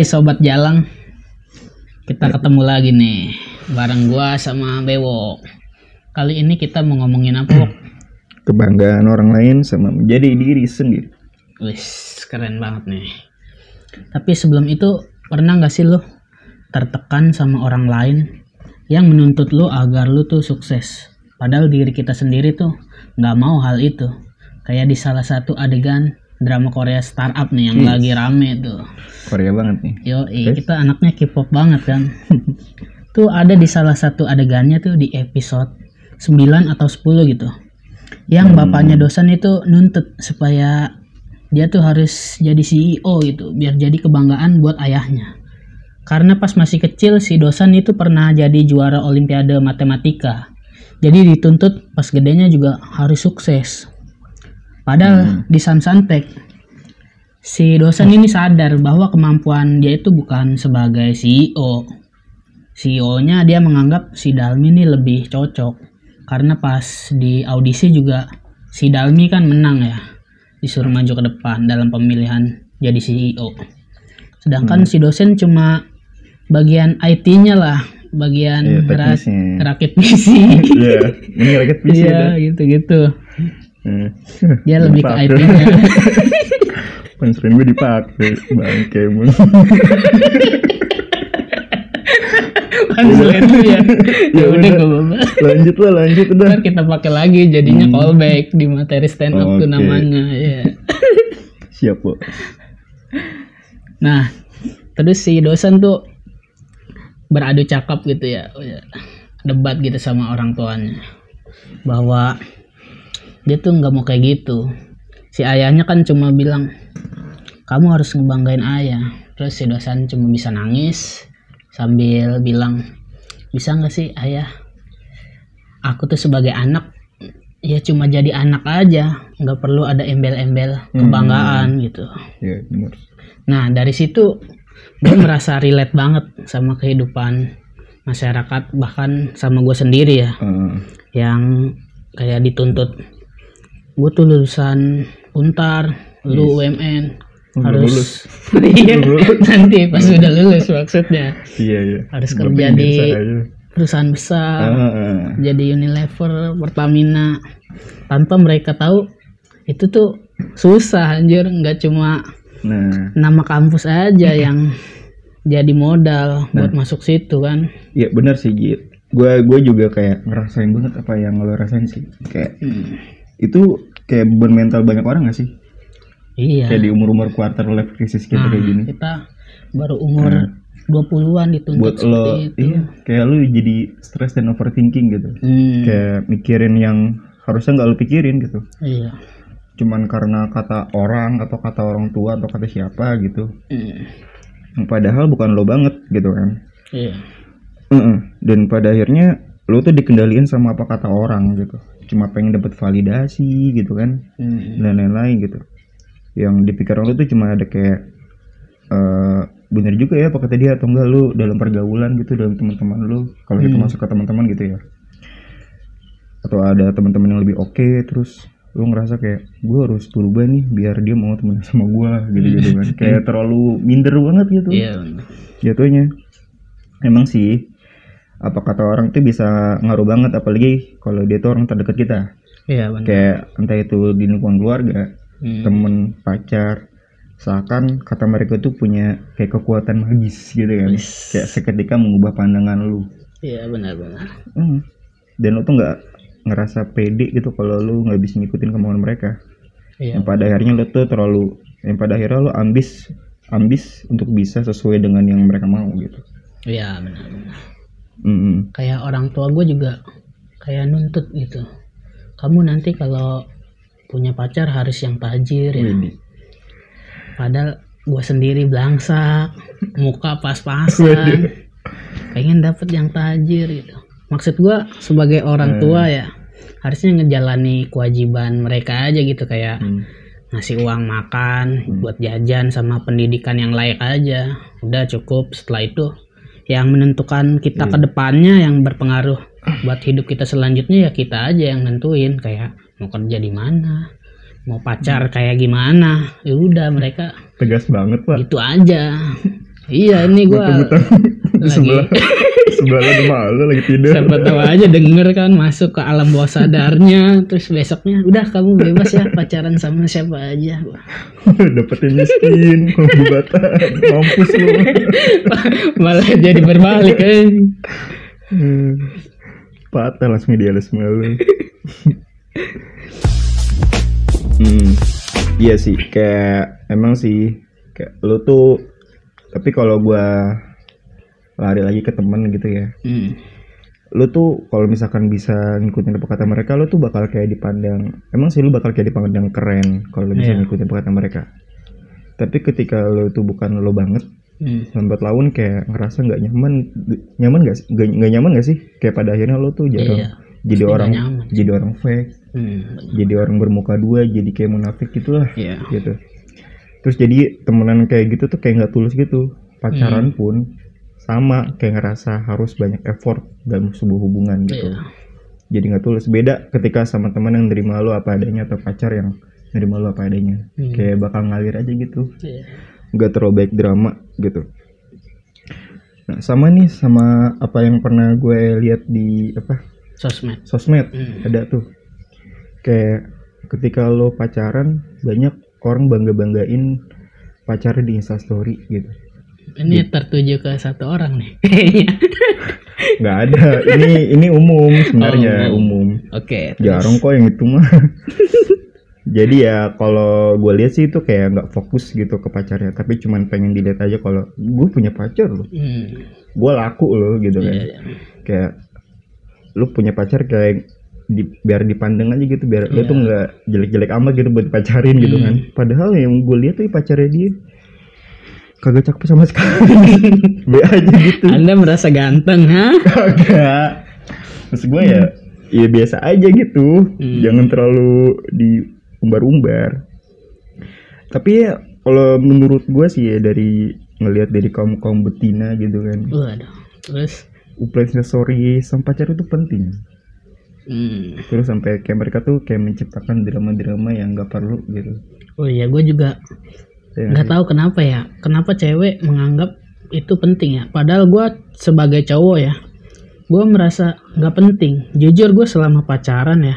Hai sobat jalang. Kita ketemu lagi nih bareng gua sama Bewo. Kali ini kita mau ngomongin apa, Wok? Kebanggaan orang lain sama menjadi diri sendiri. Wis, keren banget nih. Tapi sebelum itu pernah nggak sih lo tertekan sama orang lain yang menuntut lo agar lo tuh sukses? Padahal diri kita sendiri tuh nggak mau hal itu. Kayak di salah satu adegan drama Korea startup nih yang Yes. lagi rame tuh. Korea banget nih. Yo, Oke. kita anaknya K-pop banget kan. tuh ada di salah satu adegannya tuh di episode 9 atau 10 gitu. Yang Hmm. bapaknya dosen itu nuntut supaya dia tuh harus jadi CEO gitu, biar jadi kebanggaan buat ayahnya. Karena pas masih kecil si dosen itu pernah jadi juara olimpiade matematika. Jadi dituntut pas gedenya juga harus sukses. Padahal di Sansantek si dosen ini sadar bahwa kemampuan dia itu bukan sebagai CEO. CEO-nya dia menganggap si Dalmi ini lebih cocok karena pas di audisi juga si Dalmi kan menang ya disuruh maju ke depan dalam pemilihan jadi CEO. Sedangkan si dosen cuma bagian IT-nya lah, bagian Iya, ra- teknisnya. rakit PC. Iya, ini rakyat PC Iya, dah. gitu-gitu. Hmm. Dia lebih ke Dipakai. IT-nya. Punchline gue dipakai, bangke mulu. Punchline lu ya. Ya udah gak apa-apa. lanjut lah, lanjut udah. Ntar kita pakai lagi jadinya Hmm. callback di materi stand up tuh Oke. namanya ya. Siap, Bu. Nah, terus si dosen tuh beradu cakap gitu ya, ya, debat gitu sama orang tuanya bahwa dia tuh nggak mau kayak gitu. Si ayahnya kan cuma bilang kamu harus ngebanggain ayah. Terus si dosen cuma bisa nangis sambil bilang bisa nggak sih ayah? Aku tuh sebagai anak ya cuma jadi anak aja, nggak perlu ada embel-embel kebanggaan gitu. Iya, benar. Nah dari situ gue merasa relate banget sama kehidupan masyarakat bahkan sama gue sendiri ya Eh, yang kayak dituntut gue tuh lulusan untar lu UMN Belum harus lulus. iya lulus. nanti pas udah lulus maksudnya Iya, iya. Harus kerja di- perusahaan besar Ah, ah. jadi Unilever Pertamina tanpa mereka tahu itu tuh susah anjir nggak cuma Nah, nama kampus aja yang jadi modal buat masuk situ kan. iya benar sih, Git. Gue gue juga kayak ngerasain banget apa yang lo rasain sih. Kayak Hmm. itu kayak beban mental banyak orang gak sih? Iya. Kayak di umur-umur quarter life crisis kita Nah, kayak gini. kita baru umur 20-an dituntut buat lo itu. iya kayak lu jadi stress dan overthinking gitu Hmm, kayak mikirin yang harusnya nggak lu pikirin gitu iya. cuman karena kata orang atau kata orang tua atau kata siapa gitu Hmm, padahal bukan lo banget gitu kan iya. Heeh. dan pada akhirnya lo tuh dikendaliin sama apa kata orang gitu cuma pengen dapat validasi gitu kan Hmm, dan lain-lain gitu yang di pikiran lu tuh cuma ada kayak eh bener juga ya apa kata dia atau enggak lu dalam pergaulan gitu dalam teman-teman lu kalau Hmm. masuk ke teman-teman gitu ya atau ada teman-teman yang lebih oke terus lu ngerasa kayak gue harus berubah nih biar dia mau temen sama gue gitu gitu kan kayak terlalu minder banget gitu Hmm. Iya. jatuhnya emang sih apa kata orang tuh bisa ngaruh banget apalagi kalau dia tuh orang terdekat kita Iya benar. kayak entah itu di lingkungan keluarga Hmm, temen pacar seakan kata mereka tuh punya kayak kekuatan magis gitu kan Yes. kayak seketika mengubah pandangan lu Iya benar-benar. Hmm. dan lu tuh nggak ngerasa pede gitu kalau lu nggak bisa ngikutin kemauan mereka Iya. yang pada akhirnya lu tuh terlalu yang pada akhirnya lu ambis ambis untuk bisa sesuai dengan yang mereka mau gitu Iya benar-benar. Mm-mm. Kayak orang tua gue juga kayak nuntut gitu. Kamu nanti kalau punya pacar harus yang tajir ya. Widih. Padahal gue sendiri belangsak, muka pas-pasan, pengen dapet yang tajir gitu. Maksud gue sebagai orang tua ya harusnya ngejalani kewajiban mereka aja gitu kayak Hmm. ngasih uang makan buat jajan sama pendidikan yang layak aja. Udah cukup. Setelah itu yang menentukan kita ke depannya yang berpengaruh buat hidup kita selanjutnya ya kita aja yang nentuin kayak mau kerja di mana, mau pacar kayak gimana. Ya udah mereka tegas banget pak. itu aja. Iya ini gue lagi sebelah lagi malu lagi tidur. Siapa tahu aja denger kan masuk ke alam bawah sadarnya terus besoknya udah kamu bebas ya pacaran sama siapa aja. Dapetin miskin pengobatan mampus lu. Malah jadi berbalik kan. Hmm. patah langsung idealisme lu. Hmm. iya sih kayak emang sih kayak lu tuh tapi kalau gua lari lagi ke temen gitu ya hmm. lu tuh kalau misalkan bisa ngikutin apa kata mereka lu tuh bakal kayak dipandang emang sih lu bakal kayak dipandang keren kalau lu bisa Iya. ngikutin apa kata mereka tapi ketika lu tuh bukan lo banget Hmm. lambat laun kayak ngerasa nggak nyaman nyaman gak nggak nggak nyaman gak sih kayak pada akhirnya lo tuh jarang Iya, jadi orang nyaman. jadi orang fake Hmm. jadi orang bermuka dua jadi kayak munafik gitulah Iya. gitu terus jadi temenan kayak gitu tuh kayak nggak tulus gitu pacaran pun sama kayak ngerasa harus banyak effort dalam sebuah hubungan gitu. Iya. jadi nggak tulus. Beda ketika sama teman yang nerima lo apa adanya atau pacar yang nerima lo apa adanya. Hmm. kayak bakal ngalir aja gitu. Iya. nggak terlalu baik drama gitu. Nah sama nih sama apa yang pernah gue lihat di apa? Sosmed. Sosmed. Hmm. ada tuh. Kayak ketika lo pacaran banyak orang bangga banggain pacar di instastory gitu ini tertuju ke satu orang nih. Nggak ada. Ini ini umum sebenarnya Oh, umum. oke terus. jarang kok yang itu mah. Jadi ya kalau gue lihat sih itu kayak nggak fokus gitu ke pacarnya. Tapi cuman pengen dilihat aja kalau gue punya pacar loh. Hmm. gue laku loh gitu kan. Iya, iya. kayak lu punya pacar kayak di, biar dipandang aja gitu. Biar lu Iya. tuh nggak jelek-jelek amat gitu buat dipacarin gitu Hmm. kan. Padahal yang gue lihat tuh pacarnya dia kagak cakep sama sekali. Be aja gitu. Anda merasa ganteng ha? Kagak. Maksud gue ya ya biasa aja gitu. Hmm. jangan terlalu diumbar-umbar. Tapi ya kalau menurut gue sih ya dari ngelihat dari kaum kaum betina gitu kan. Waduh terus? Upload story sama pacar itu penting. Hmm. terus sampai kayak mereka tuh kayak menciptakan drama-drama yang gak perlu gitu. Oh iya gue juga nggak nggak tahu kenapa ya kenapa cewek menganggap itu penting ya. Padahal gue sebagai cowok ya gue merasa nggak penting. Jujur gue selama pacaran ya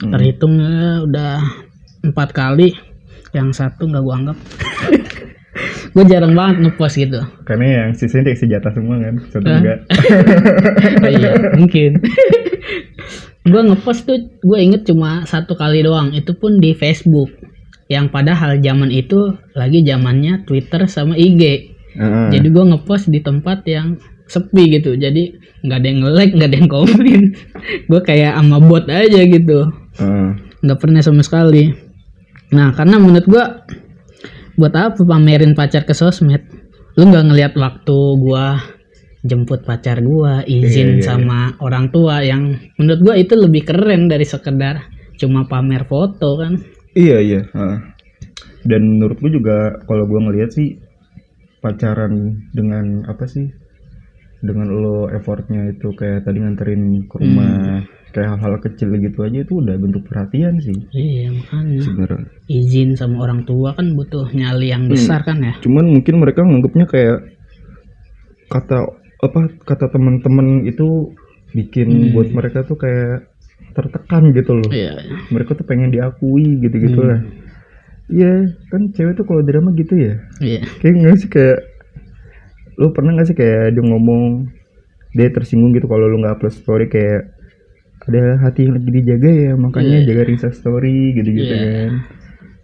Hmm. terhitung eh, udah empat kali yang satu nggak gue anggap. Gue jarang banget ngepost gitu. Karena yang sisanya kayak senjata semua kan satu enggak Oh iya mungkin. Gue ngepost tuh gue inget cuma satu kali doang itu pun di Facebook yang padahal zaman itu lagi zamannya Twitter sama IG Heeh. jadi gue ngepost di tempat yang sepi gitu. Jadi nggak ada yang like nggak ada yang komen. Gue kayak sama bot aja gitu. Nggak pernah sama sekali. Nah karena menurut gue buat apa pamerin pacar ke sosmed? Lu nggak ngelihat waktu gue jemput pacar gue izin Iya, iya, sama orang tua yang menurut gue itu lebih keren dari sekedar cuma pamer foto kan iya iya dan menurut gue juga kalau gue ngelihat sih pacaran dengan apa sih dengan lo effortnya itu kayak tadi nganterin ke rumah kayak hal-hal kecil gitu aja itu udah bentuk perhatian sih. Iya makanya. Sebenarnya. Izin sama orang tua kan butuh nyali yang besar kan ya? Cuman mungkin mereka nganggapnya kayak kata apa kata teman-teman itu bikin Hmm. buat mereka tuh kayak tertekan gitu loh. Iya. Mereka tuh pengen diakui gitu-gitu lah. Iya kan cewek tuh kalau drama gitu ya. Iya. Kayak nggak sih kayak lu pernah nggak sih kayak dia ngomong dia tersinggung gitu kalau lu nggak upload story kayak ada hati yang lagi dijaga ya makanya Iya. jaga risa story gitu-gitu Iya. kan.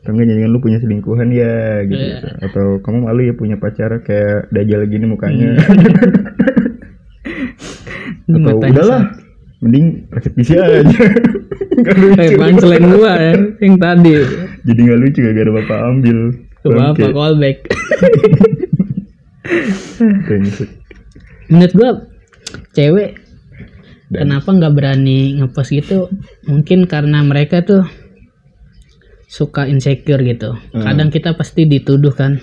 Atau enggak jangan lu punya selingkuhan ya gitu, Iya. atau kamu malu ya punya pacar kayak dajal gini mukanya. Ini atau matanya udahlah mending rakit PC aja. Nggak lucu. kayak punchline gua ya yang tadi. Jadi nggak lucu gara-gara bapak ambil. Coba apa Bangke. callback. Menurut gua cewek Dan- kenapa nggak berani ngepost gitu? Mungkin karena mereka tuh suka insecure gitu. Hmm. kadang kita pasti dituduh kan.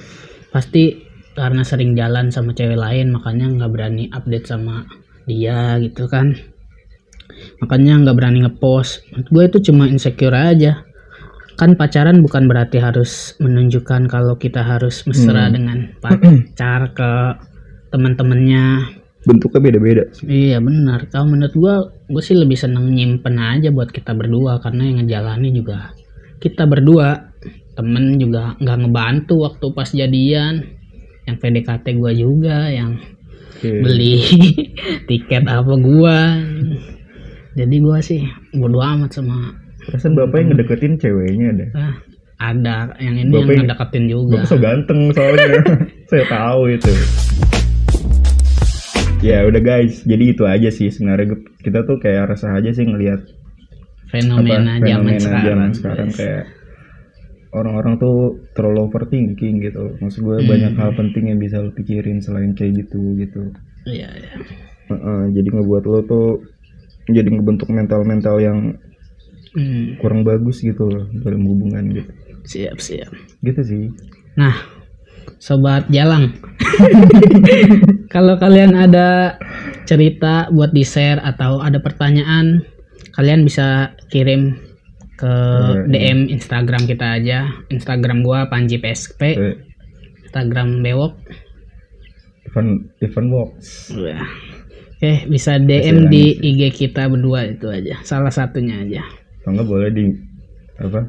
Pasti karena sering jalan sama cewek lain makanya nggak berani update sama dia gitu kan makanya nggak berani ngepost. Menurut gue itu cuma insecure aja. Kan pacaran bukan berarti harus menunjukkan kalau kita harus mesra Hmm. dengan pacar ke teman-temannya bentuknya beda-beda. Iya benar. Kalau menurut gua gue sih lebih seneng nyimpen aja buat kita berdua. Karena yang ngejalani juga kita berdua. Temen juga nggak ngebantu waktu pas jadian. Yang PDKT gua juga yang beli tiket apa gua jadi gua sih bodo amat sama Perasaan bapak yang ngedeketin ceweknya ada. ah, ada yang ini Bapak yang ngedeketin juga Bapak so ganteng soalnya. Saya tahu itu. Ya udah guys, jadi itu aja sih sebenarnya kita tuh kayak resah aja sih ngelihat fenomena apa, zaman fenomena sekarang, zaman sekarang kayak orang-orang tuh terlalu overthinking gitu. Maksud gue Hmm. banyak hal penting yang bisa lo pikirin selain kayak gitu gitu. iya iya Heeh, jadi ngebuat lo tuh jadi ngebentuk mental-mental yang Hmm, kurang bagus gitu loh dalam hubungan gitu. siap siap Gitu sih. Nah, sobat jalang, kalau kalian ada cerita buat di share atau ada pertanyaan, kalian bisa kirim ke Eh, DM Instagram kita aja. Instagram gua Panji PSP, Eh, Instagram Bewok. Ivan Ivan Box. Wah. Oke, bisa DM di IG kita berdua itu aja. Salah satunya aja. Kalau nggak boleh di apa?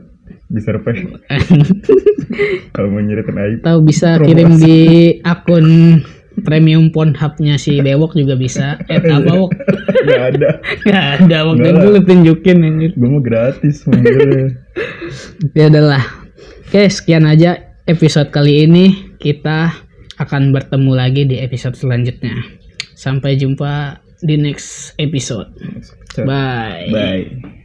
Di survei kalau mau nyeritain aib. Atau bisa kirim di akun premium Pornhub-nya si Bewok juga bisa. Eh, apa Wok? Gak ada. Nggak ada waktu itu lu tunjukin anjir. Gue mau gratis. Ya adalah. Oke, sekian aja episode kali ini. Kita akan bertemu lagi di episode selanjutnya. Sampai jumpa di next episode. Bye. Bye.